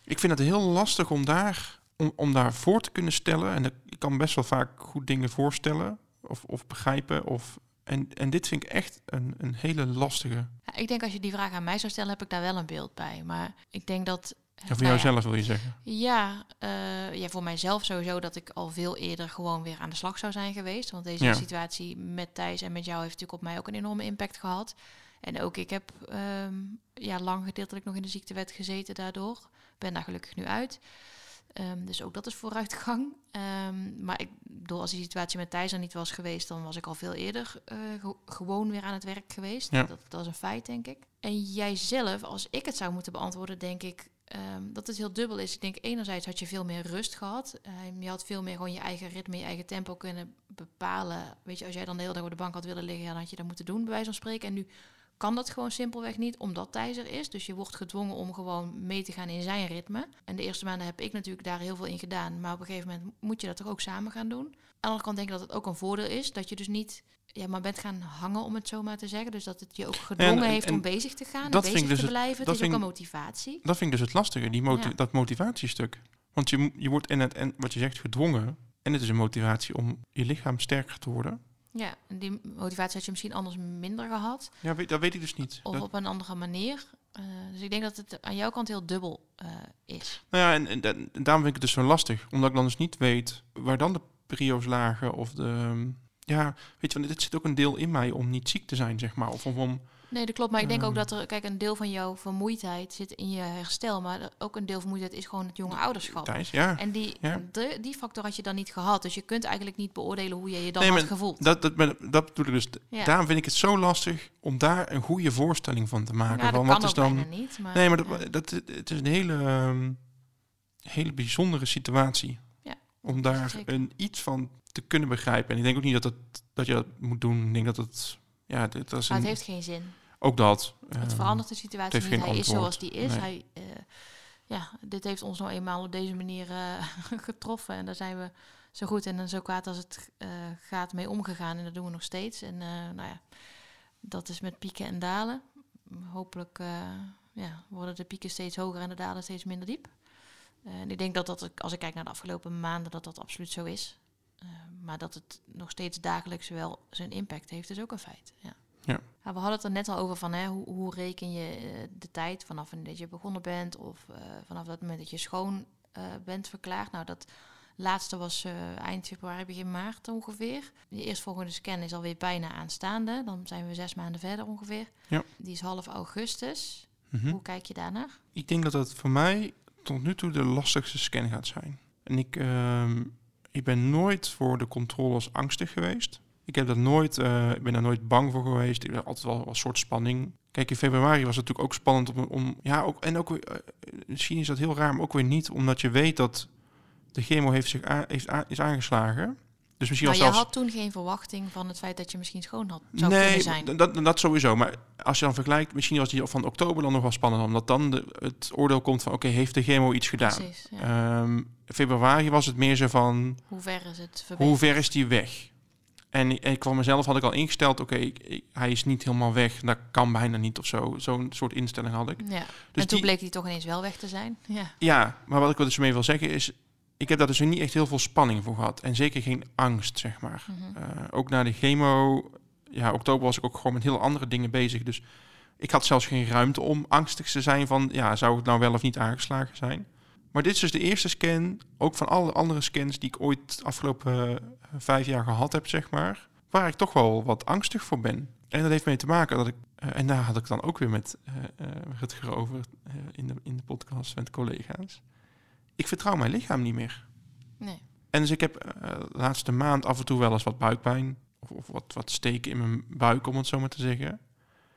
ik vind het heel lastig om daar, om, om daar voor te kunnen stellen. En ik kan best wel vaak goed dingen voorstellen of, of begrijpen. Of, en, en dit vind ik echt een, een hele lastige. ja, ik denk als je die vraag aan mij zou stellen, heb ik daar wel een beeld bij. Maar ik denk dat... Ja, voor nou jouzelf wil je zeggen. Ja, eh, ja, voor mijzelf sowieso dat ik al veel eerder gewoon weer aan de slag zou zijn geweest. Want deze Ja. situatie met Thijs en met jou heeft natuurlijk op mij ook een enorme impact gehad. En ook ik heb ehm, ja, lang gedeeltelijk nog in de ziektewet gezeten daardoor. Ben daar gelukkig nu uit. Ehm, dus ook dat is vooruitgang. Ehm, maar ik bedoel, als die situatie met Thijs er niet was geweest, dan was ik al veel eerder eh, ge- gewoon weer aan het werk geweest. Ja. Dat, dat is een feit, denk ik. En jij zelf, als ik het zou moeten beantwoorden, denk ik ehm, dat het heel dubbel is. Ik denk enerzijds had je veel meer rust gehad. Je had veel meer gewoon je eigen ritme, je eigen tempo kunnen bepalen. Weet je, als jij dan de hele dag op de bank had willen liggen, ja, dan had je dat moeten doen, bij wijze van spreken. En nu kan dat gewoon simpelweg niet, omdat Thijs er is. Dus je wordt gedwongen om gewoon mee te gaan in zijn ritme. En de eerste maanden heb ik natuurlijk daar heel veel in gedaan. Maar op een gegeven moment moet je dat toch ook samen gaan doen. Aan de andere kant denk ik dat het ook een voordeel is. Dat je dus niet ja, maar bent gaan hangen, om het zo maar te zeggen. Dus dat het je ook gedwongen en- heeft en om bezig te gaan, en dat bezig dus te het- blijven. dat Het is ook vind een ik- motivatie. Dat vind ik dus het lastige, die moti- Ja. dat motivatiestuk. Want je, je wordt in het, en wat je zegt, gedwongen. En het is een motivatie om je lichaam sterker te worden. Ja, en die motivatie had je misschien anders minder gehad. Ja, weet, dat weet ik dus niet. Of Dat- op een andere manier. Eh, dus ik denk dat het aan jouw kant heel dubbel eh, is. Nou ja, en, en, da- en daarom vind ik het dus zo lastig. Omdat ik dan dus niet weet waar dan de prio's lagen. Of de... Ja, weet je, want dit zit ook een deel in mij om niet ziek te zijn, zeg maar. Of om... om Nee, dat klopt. Maar ik denk ook Ehm. dat er, kijk, een deel van jouw vermoeidheid zit in je herstel. Maar ook een deel vermoeidheid is gewoon het jonge ouderschap. Thijs, ja. En die, Ja. de, die factor had je dan niet gehad. Dus je kunt eigenlijk niet beoordelen hoe je je dan Nee, had maar gevoeld. Dat, dat, ben- dat bedoel ik dus. Ja. Daarom vind ik het zo lastig om daar een goede voorstelling van te maken. ja, dat van wat is dan... bijna niet. Maar, Nee, maar dat, dat, het is een hele, ehm, hele bijzondere situatie. Ja, Om daar zeker. een, iets van te kunnen begrijpen. En ik denk ook niet dat, het, dat je dat moet doen. Ik denk dat het... Ja, dit, dat is Maar het heeft geen zin. Ook dat. Het ehm, verandert de situatie niet. Hij is zoals die is. Nee. Hij, eh, ja, dit heeft ons nou eenmaal op deze manier eh, getroffen. En daar zijn we zo goed en zo kwaad als het eh, gaat mee omgegaan. En dat doen we nog steeds. En nou ja, dat is met pieken en dalen. Hopelijk ja, worden de pieken steeds hoger en de dalen steeds minder diep. En ik denk dat dat, als ik kijk naar de afgelopen maanden, dat dat absoluut zo is. Maar dat het nog steeds dagelijks wel zijn impact heeft, is ook een feit. Ja. Ja. Ja, we hadden het er net al over van hè, hoe, hoe reken je eh, de tijd vanaf dat je begonnen bent of eh, vanaf dat moment dat je schoon eh, bent verklaard. Nou, dat laatste was eind februari, begin maart ongeveer. De eerstvolgende scan is alweer bijna aanstaande. Dan zijn we zes maanden verder ongeveer. Ja. Die is half augustus. mhm. Hoe kijk je daarnaar? Ik denk dat dat voor mij tot nu toe de lastigste scan gaat zijn. En ik, ehm, ik ben nooit voor de controles angstig geweest. Ik heb dat nooit, eh, ik ben daar nooit bang voor geweest. Ik heb altijd wel een soort spanning. Kijk, in februari was het natuurlijk ook spannend om, om ja, ook, en ook eh, misschien is dat heel raar, maar ook weer niet, omdat je weet dat de chemo heeft zich heeft a- is aangeslagen. Dus misschien jij zelfs had toen geen verwachting van het feit dat je misschien schoon had, zou nee, kunnen zijn. Dat, dat, dat sowieso. Maar als je dan vergelijkt, misschien was die van oktober dan nog wel spannend, omdat dan de, het oordeel komt van, oké, heeft de chemo iets gedaan? Precies, ja. Ehm, februari was het meer zo van, hoe ver is het verbeterd? hoe ver is die weg? En, ik- van mezelf had ik al ingesteld, oké, hij is niet helemaal weg. Dat kan bijna niet of zo. Zo'n soort instelling had ik. Ja. Dus en toen die- bleek die toch ineens wel weg te zijn. Ja. Ja, maar wat ik er dus mee wil zeggen is, ik heb daar dus niet echt heel veel spanning voor gehad. En zeker geen angst, zeg maar. Mhm. Eh, ook na de chemo, ja, oktober was ik ook gewoon met heel andere dingen bezig. Dus ik had zelfs geen ruimte om angstig te zijn van, ja, zou het nou wel of niet aangeslagen zijn? Maar dit is dus de eerste scan, ook van alle andere scans die ik ooit de afgelopen eh, vijf jaar gehad heb, zeg maar, waar ik toch wel wat angstig voor ben. En dat heeft mee te maken dat ik, eh, en daar had ik dan ook weer met eh eh, Rutger over eh, in, de, in de podcast met collega's. Ik vertrouw mijn lichaam niet meer. Nee. En dus ik heb de laatste maand af en toe wel eens wat buikpijn. Of, of wat, wat steken in mijn buik, om het zo maar te zeggen.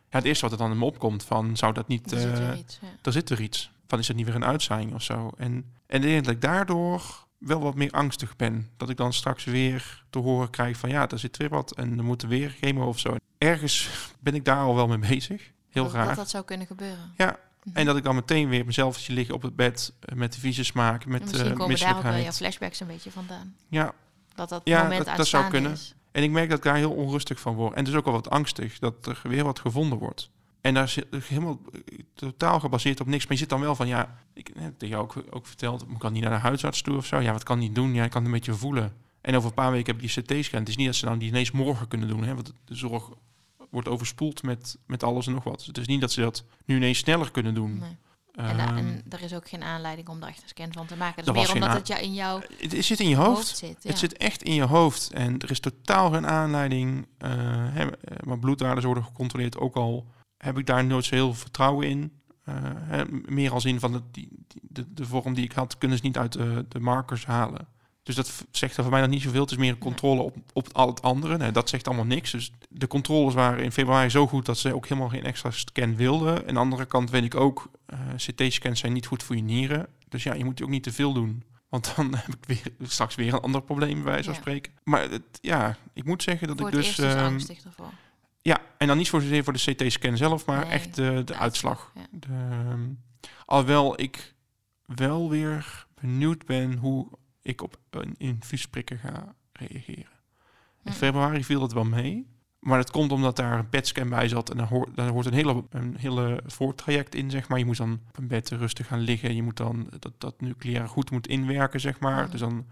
Ja, het eerste wat er dan in me opkomt van, zou dat niet... Er zit weer iets. Ja. er zit er iets. Van, is het niet weer een uitzaaiing of zo? En, en ik denk dat ik daardoor wel wat meer angstig ben. Dat ik dan straks weer te horen krijg van, ja, er zit weer wat. En er moet weer chemo of zo. Ergens ben ik daar al wel mee bezig. Heel dat, graag. Dat dat zou kunnen gebeuren. Ja, Mhm. En dat ik dan meteen weer mezelf zie liggen op het bed eh, met de vieze smaak, met Misschien eh komen daar ook wel je flashbacks een beetje vandaan. Ja, Dat dat Ja, moment dat- dat zou kunnen. is. en ik merk dat ik daar heel onrustig van word. En dus ook wel wat angstig dat er weer wat gevonden wordt. En daar zit helemaal eh, totaal gebaseerd op niks. Maar je zit dan wel van, ja, ik heb tegen jou ook, ook verteld, ik kan niet naar de huisarts toe of zo. Ja, wat kan die doen? Ja, ik kan het een beetje voelen. En over een paar weken heb ik die CT-scan. Het is niet dat ze dan die ineens morgen kunnen doen, hè, want de zorg wordt overspoeld met, met alles en nog wat. Dus het is niet dat ze dat nu ineens sneller kunnen doen. Nee. En, da- Ehm, en er is ook geen aanleiding om daar echt een scan van te maken. Dat is meer omdat het ja, in jouw het, het zit in je hoofd, hoofd. zit. Ja. Het zit echt in je hoofd. En er is totaal geen aanleiding. eh, hè, eh, mijn bloedwaardes worden gecontroleerd. Ook al heb ik daar nooit zo heel veel vertrouwen in. Hè, meer als in van de, die, de, de vorm die ik had, kunnen ze niet uit de, de markers halen. Dus dat zegt er voor mij nog niet zoveel. Het is meer een controle op, op al het andere. Nee, dat zegt allemaal niks. Dus de controles waren in februari zo goed dat ze ook helemaal geen extra scan wilden. En aan de andere kant weet ik ook, eh, CT-scans zijn niet goed voor je nieren. Dus ja, je moet ook niet te veel doen. Want dan heb ik weer, straks weer een ander probleem, bij wijze van Ja. spreken. Maar het, ja, ik moet zeggen dat Voor ik dus... eerst ja, en dan niet voor zozeer voor de CT-scan zelf, maar Nee, echt de, de, de uitslag. uitslag, ja. De, ehm, alhoewel ik wel weer benieuwd ben hoe ik op een infuusprikken ga reageren. In Hm. februari viel dat wel mee. Maar dat komt omdat daar een bedscan bij zat. En daar hoort, daar hoort een hele, een hele voortraject in, zeg maar. Je moet dan op een bed rustig gaan liggen. Je moet dan dat, dat nucleaire goed moet inwerken, zeg maar. Mhm. Dus dan,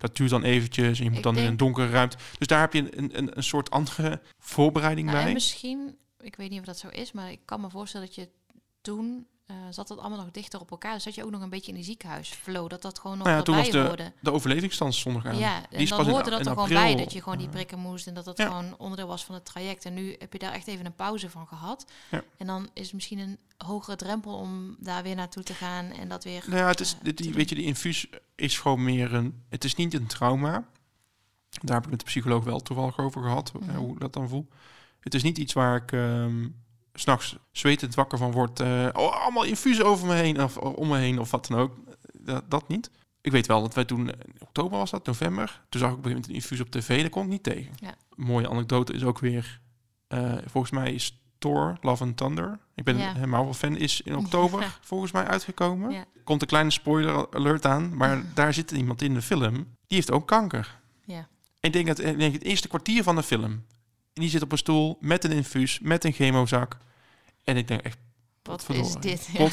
dat duurt dan eventjes. En je moet Ik dan in een donkere ruimte. Dus daar heb je een, een, een soort andere voorbereiding Nou, en bij. misschien, ik weet niet of dat zo is, maar ik kan me voorstellen dat je toen eh, zat het allemaal nog dichter op elkaar. Dus zat je ook nog een beetje in die ziekenhuisflow, dat dat gewoon nog Nou ja, toen was de, hoorde. de overlevingsstand stond nog aan. Ja, Die en dan hoorde dat er gewoon bij, dat je gewoon die prikken moest en dat dat ja. gewoon onderdeel was van het traject. En nu heb je daar echt even een pauze van gehad. Ja. En dan is het misschien een hogere drempel om daar weer naartoe te gaan en dat weer... Nou ja, het is, eh, die, weet je, die infuus is gewoon meer een... Het is niet een trauma. Daar heb ik met de psycholoog wel toevallig over gehad, eh, Mhm. hoe ik dat dan voel. Het is niet iets waar ik ehm, s'nachts zwetend wakker van word. eh, oh, allemaal infuus over me heen of om me heen of wat dan ook. Dat, dat niet. Ik weet wel dat wij toen, in oktober was dat, november. Toen zag ik op een gegeven moment een infuus op tv, daar kon ik niet tegen. Ja. Een mooie anekdote is ook weer, eh, volgens mij is Thor, Love and Thunder. Ik ben Ja. een Marvel-fan, is in oktober Ja. volgens mij uitgekomen. Ja. Komt een kleine spoiler alert aan, maar daar zit iemand in de film, die heeft ook kanker. Ja. Ik denk dat ik denk het eerste kwartier van de film, die zit op een stoel met een infuus, met een chemozak. En ik denk echt, Wat is dit?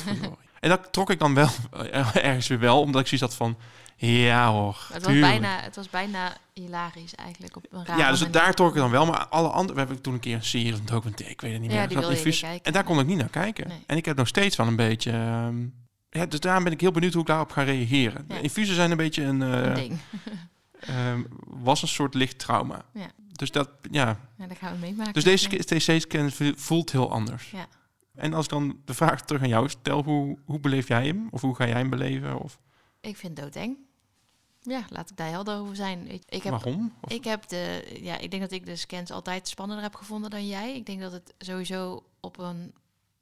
En dat trok ik dan wel ergens weer wel, omdat ik zoiets had van, ja hoor, Het was, tuurlijk. bijna, het was bijna hilarisch eigenlijk op een Ja, dus daar trok ik dan wel. Maar alle andere... We hebben toen een keer een serie of een documentaire, ik weet het niet Ja, meer. die wilde niet kijken. En daar kon ik niet naar kijken. Nee. En ik heb nog steeds wel een beetje... ehm, ja, dus daarom ben ik heel benieuwd hoe ik daarop ga reageren. Ja. Infusen zijn een beetje een... eh, Een ding. ehm, was een soort licht trauma. Ja. Dus dat, ja. Ja, dat gaan we meemaken. Dus deze. TC-scan voelt heel anders. Ja. En als ik dan de vraag terug aan jou stel, hoe, hoe beleef jij hem? Of hoe ga jij hem beleven? Of Ik vind het doodeng. Ja, laat ik daar helder over zijn. Ik, ik heb waarom? Of- Ik heb de, ja, ik denk dat ik de scans altijd spannender heb gevonden dan jij. Ik denk dat het sowieso op een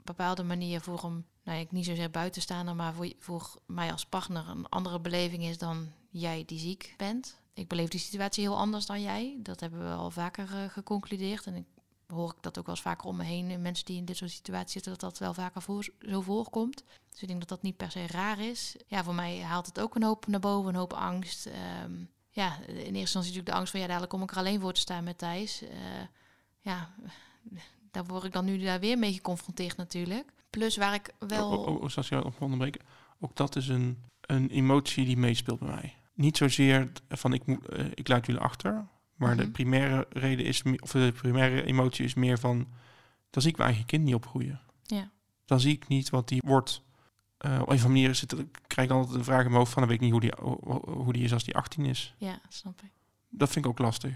bepaalde manier voor een, nou, ik niet zozeer buitenstaander, maar voor, voor mij als partner een andere beleving is dan jij die ziek bent. Ik beleef die situatie heel anders dan jij. Dat hebben we al vaker eh, geconcludeerd. En ik hoor ik dat ook wel eens vaker om me heen. Mensen die in dit soort situaties zitten, dat dat wel vaker voor, zo voorkomt. Dus ik denk dat dat niet per se raar is. Ja, voor mij haalt het ook een hoop naar boven, een hoop angst. Ehm, ja, in eerste instantie natuurlijk de angst van ja, dadelijk kom ik er alleen voor te staan met Thijs. Eh, ja, daar word ik dan nu daar weer mee geconfronteerd natuurlijk. Plus waar ik wel... Oh, oh, oh, je onderbreken. Ook dat is een, een emotie die meespeelt bij mij. Niet zozeer van ik, moet, eh, ik laat jullie achter. Maar de Mhm. primaire reden is, of de primaire emotie is meer van, dan zie ik mijn eigen kind niet opgroeien. Ja. Dan zie ik niet wat die wordt. Eh, op een of andere manier zit, ik krijg altijd een vraag in mijn hoofd van, dan weet ik niet hoe die, hoe, die is als die 18 is. Ja, snap ik. Dat vind ik ook lastig.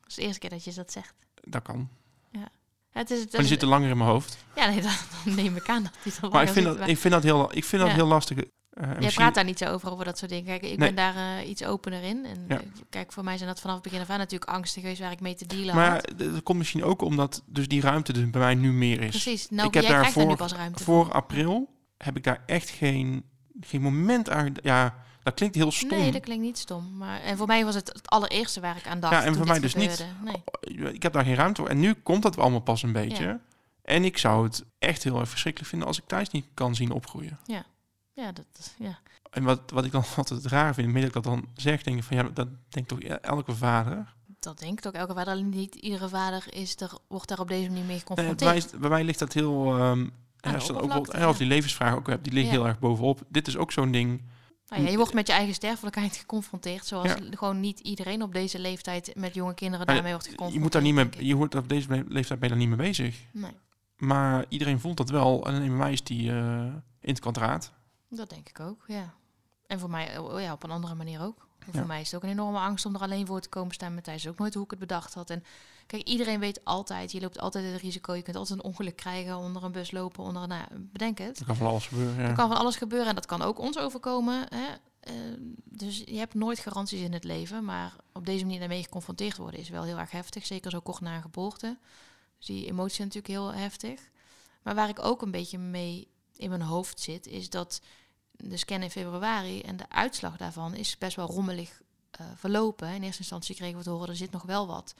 Dat is de eerste keer dat je dat zegt. Dat kan. Ja, het is, het Maar die is- zitten langer in mijn hoofd. ja, nee, dat, dan neem ik aan dat die er Maar ik vind zit. dat, ik vind dat heel, ik vind dat Ja. heel lastig. En Jij misschien- praat daar niet zo over, over dat soort dingen. Kijk, ik Nee. ben daar eh, iets opener in. En Ja. eh, kijk, voor mij zijn dat vanaf het begin af aan natuurlijk angsten geweest waar ik mee te dealen Maar had. dat komt misschien ook omdat dus die ruimte dus bij mij nu meer is. Precies. Nou, ik heb daar ruimte Voor april heb ik daar echt geen, geen moment aan. Ja, dat klinkt heel stom. Nee, dat klinkt niet stom. Maar, en voor mij was het het allereerste waar ik aan dacht. Ja, en voor mij dus niet. Nee. Ik heb daar geen ruimte voor. En nu komt dat allemaal pas een beetje. Ja. En ik zou het echt heel erg verschrikkelijk vinden als ik thuis niet kan zien opgroeien. Ja, dat, ja. En wat, wat ik dan altijd raar vind, met dat ik dat dan zeg, denk ik van ja, dat denkt toch elke vader. dat denkt ook elke vader. Alleen Niet iedere vader is er, wordt daar op deze manier mee Nee, geconfronteerd. bij, mij, bij mij ligt dat heel. dan ook of ja. die levensvraag ook hebt, die ligt Ja. heel erg bovenop. Dit is ook zo'n ding. Nou ja, je wordt met je eigen sterfelijkheid geconfronteerd, zoals Ja. gewoon niet iedereen op deze leeftijd met jonge kinderen daarmee wordt geconfronteerd. je moet daar niet mee, je hoort op deze le- leeftijd ben je daar niet mee bezig. Nee, Maar iedereen voelt dat wel. En bij mij is die eh, in het kwadraat. Dat denk ik ook, ja. En voor mij oh ja, op een andere manier ook. En Ja. Voor mij is het ook een enorme angst om er alleen voor te komen staan. Met Thijs ook nooit hoe ik het bedacht had. En kijk, iedereen weet altijd, je loopt altijd het risico. Je kunt altijd een ongeluk krijgen, onder een bus lopen, onder een... Nou, bedenk het. Er kan van alles gebeuren. Ja. Er kan van alles gebeuren en dat kan ook ons overkomen. Hè? Eh, dus je hebt nooit garanties in het leven. Maar op deze manier daarmee geconfronteerd worden is wel heel erg heftig. Zeker zo kort na een geboorte. Dus die emotie is natuurlijk heel heftig. Maar waar ik ook een beetje mee in mijn hoofd zit, is dat de scan in februari en de uitslag daarvan is best wel rommelig eh, verlopen. In eerste instantie kregen we te horen, er zit nog wel wat.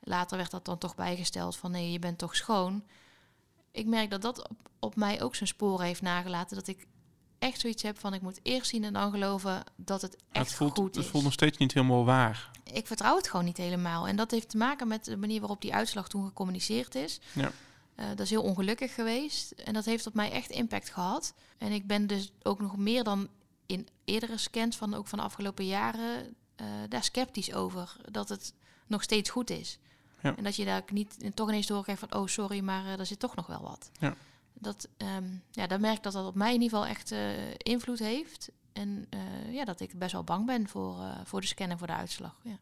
Later werd dat dan toch bijgesteld van nee, je bent toch schoon. Ik merk dat dat op, op mij ook zijn sporen heeft nagelaten. Dat ik echt zoiets heb van ik moet eerst zien en dan geloven dat het echt het voelt, goed het is. voelt nog steeds niet helemaal waar. Ik vertrouw het gewoon niet helemaal. En dat heeft te maken met de manier waarop die uitslag toen gecommuniceerd is. Ja. Eh, dat is heel ongelukkig geweest. En dat heeft op mij echt impact gehad. En ik ben dus ook nog meer dan in eerdere scans van ook van de afgelopen jaren eh, daar sceptisch over. Dat het nog steeds goed is. Ja. En dat je daar niet toch ineens doorkrijgt van oh sorry, maar eh, er zit toch nog wel wat. Ja. Dat, ehm, ja, dan merk ik dat dat op mij in ieder geval echt invloed heeft. En ja, dat ik best wel bang ben voor, voor de scan en voor de uitslag. Ja.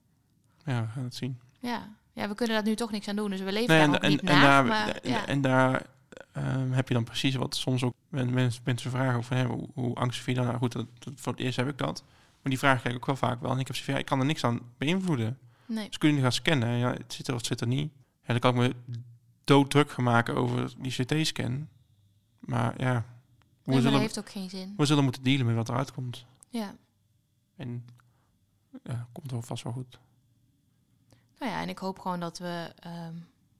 Ja, we gaan het zien. Ja. Ja, we kunnen daar nu toch niks aan doen. Dus we leven Nee, daar en, ook en, niet en naar. daar, maar, en, ja. en daar ehm, heb je dan precies wat soms ook men- mensen, mensen vragen over hè, hoe, hoe angstig vind je dan? Nou goed, dat, dat, voor het eerst heb ik dat. Maar die vraag krijg ik ook wel vaak wel. En ik heb zoiets van, ja, ik kan er niks aan beïnvloeden. nee. Dus kun je gaan scannen. Ja, het zit er of het zit er niet. Ja, dan kan ik me dooddruk gaan maken over die CT-scan. Maar ja, we, Nee, dat zullen, heeft ook geen zin. we zullen moeten dealen met wat eruit komt. Ja. En ja, komt wel vast wel goed. Nou ja, en ik hoop gewoon dat we ehm,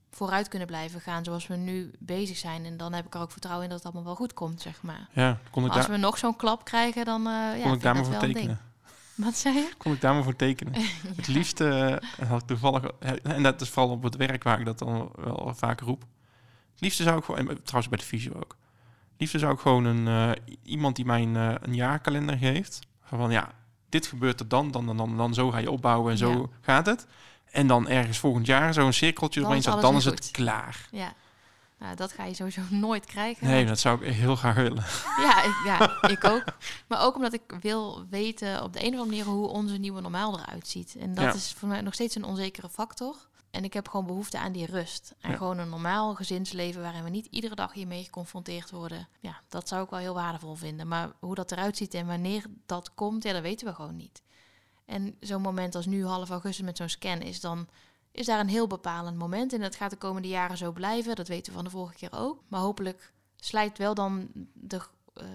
vooruit kunnen blijven gaan zoals we nu bezig zijn. En dan heb ik er ook vertrouwen in dat het allemaal wel goed komt, zeg maar. Ja, kon ik, Maar als we nog zo'n klap krijgen, dan ja, kon ik daar maar voor tekenen. Wat zei je? Kon ik daar maar voor tekenen. Het liefste eh, had ik toevallig, en dat is vooral op het werk waar ik dat dan wel vaak roep. Het liefste zou ik gewoon, en trouwens bij de fysio ook. Het liefste zou ik gewoon een, eh, iemand die mij een, een jaarkalender geeft. Van ja, dit gebeurt er dan, dan, dan, dan, dan zo ga je opbouwen en zo Ja. gaat het. En dan ergens volgend jaar zo'n cirkeltje Dan eromheen is staat, alles dan is het klaar. Ja. Nou, dat ga je sowieso nooit krijgen. Nee, dat zou ik heel graag willen. Ja, ik, ja, ik ook. Maar ook omdat ik wil weten op de een of andere manier hoe onze nieuwe normaal eruit ziet. En dat Ja. is voor mij nog steeds een onzekere factor. En ik heb gewoon behoefte aan die rust. En Ja. gewoon een normaal gezinsleven waarin we niet iedere dag hiermee geconfronteerd worden. Ja, dat zou ik wel heel waardevol vinden. Maar hoe dat eruit ziet en wanneer dat komt, ja, dat weten we gewoon niet. En zo'n moment als nu, half augustus met zo'n scan, is dan is daar een heel bepalend moment. En dat gaat de komende jaren zo blijven. Dat weten we van de vorige keer ook. Maar hopelijk slijt wel dan de, eh,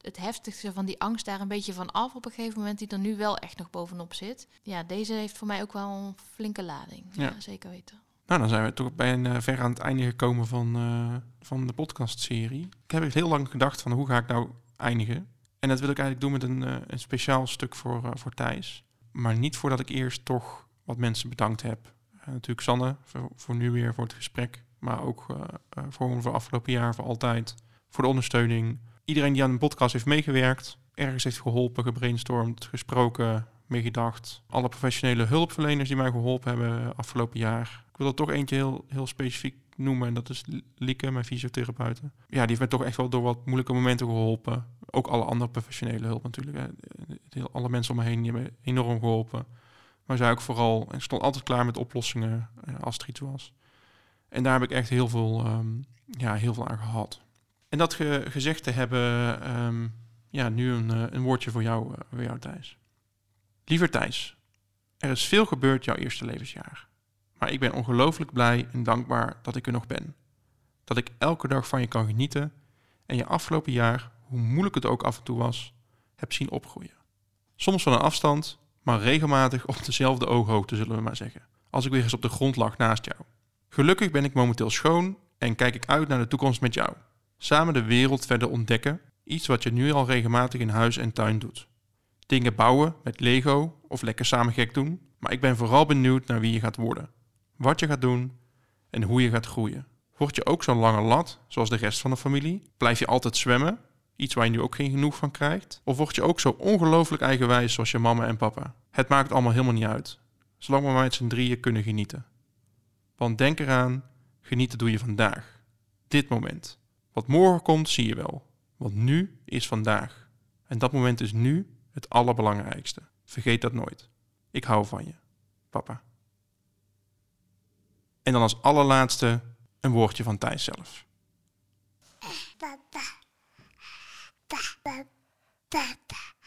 het heftigste van die angst daar een beetje van af op een gegeven moment, die er nu wel echt nog bovenop zit. Ja, deze heeft voor mij ook wel een flinke lading. Ja, Ja. zeker weten. Nou, dan zijn we toch bij een eh, ver aan het einde gekomen van, eh, van de podcastserie. Ik heb echt heel lang gedacht van hoe ga ik nou eindigen. En dat wil ik eigenlijk doen met een, een speciaal stuk voor, voor Thijs. Maar niet voordat ik eerst toch wat mensen bedankt heb. Eh, natuurlijk Sanne voor, nu weer voor het gesprek. Maar ook eh, eh, voor, voor afgelopen jaar, voor altijd. Voor de ondersteuning. Iedereen die aan de podcast heeft meegewerkt. Ergens heeft geholpen, gebrainstormd, gesproken, meegedacht. Alle professionele hulpverleners die mij geholpen hebben afgelopen jaar. Ik wil er toch eentje heel, heel specifiek noemen. En dat is Lieke, mijn fysiotherapeute. Ja, die heeft mij toch echt wel door wat moeilijke momenten geholpen. Ook alle andere professionele hulp natuurlijk. Hè. Alle mensen om me heen die hebben enorm geholpen. Maar zij ook vooral, ik stond altijd klaar met oplossingen eh, als er iets was. En daar heb ik echt heel veel, ehm, ja, heel veel aan gehad. En dat ge- gezegd te hebben, ehm, ja, nu een, eh, een woordje voor jou, eh, voor jou Thijs. Liever Thijs, er is veel gebeurd jouw eerste levensjaar. Maar ik ben ongelooflijk blij en dankbaar dat ik er nog ben. Dat ik elke dag van je kan genieten en je afgelopen jaar, hoe moeilijk het ook af en toe was, heb zien opgroeien. Soms van een afstand, maar regelmatig op dezelfde ooghoogte zullen we maar zeggen. Als ik weer eens op de grond lag naast jou. Gelukkig ben ik momenteel schoon en kijk ik uit naar de toekomst met jou. Samen de wereld verder ontdekken, iets wat je nu al regelmatig in huis en tuin doet. Dingen bouwen met Lego of lekker samen gek doen, maar ik ben vooral benieuwd naar wie je gaat worden. Wat je gaat doen en hoe je gaat groeien. Word je ook zo'n lange lat, zoals de rest van de familie? Blijf je altijd zwemmen? Iets waar je nu ook geen genoeg van krijgt? Of word je ook zo ongelooflijk eigenwijs zoals je mama en papa? Het maakt allemaal helemaal niet uit. Zolang we maar met z'n drieën kunnen genieten. Want denk eraan, genieten doe je vandaag. Dit moment. Wat morgen komt, zie je wel. Want nu is vandaag. En dat moment is nu het allerbelangrijkste. Vergeet dat nooit. Ik hou van je, papa. En dan als allerlaatste een woordje van Thijs zelf. Papa. Papa. Papa.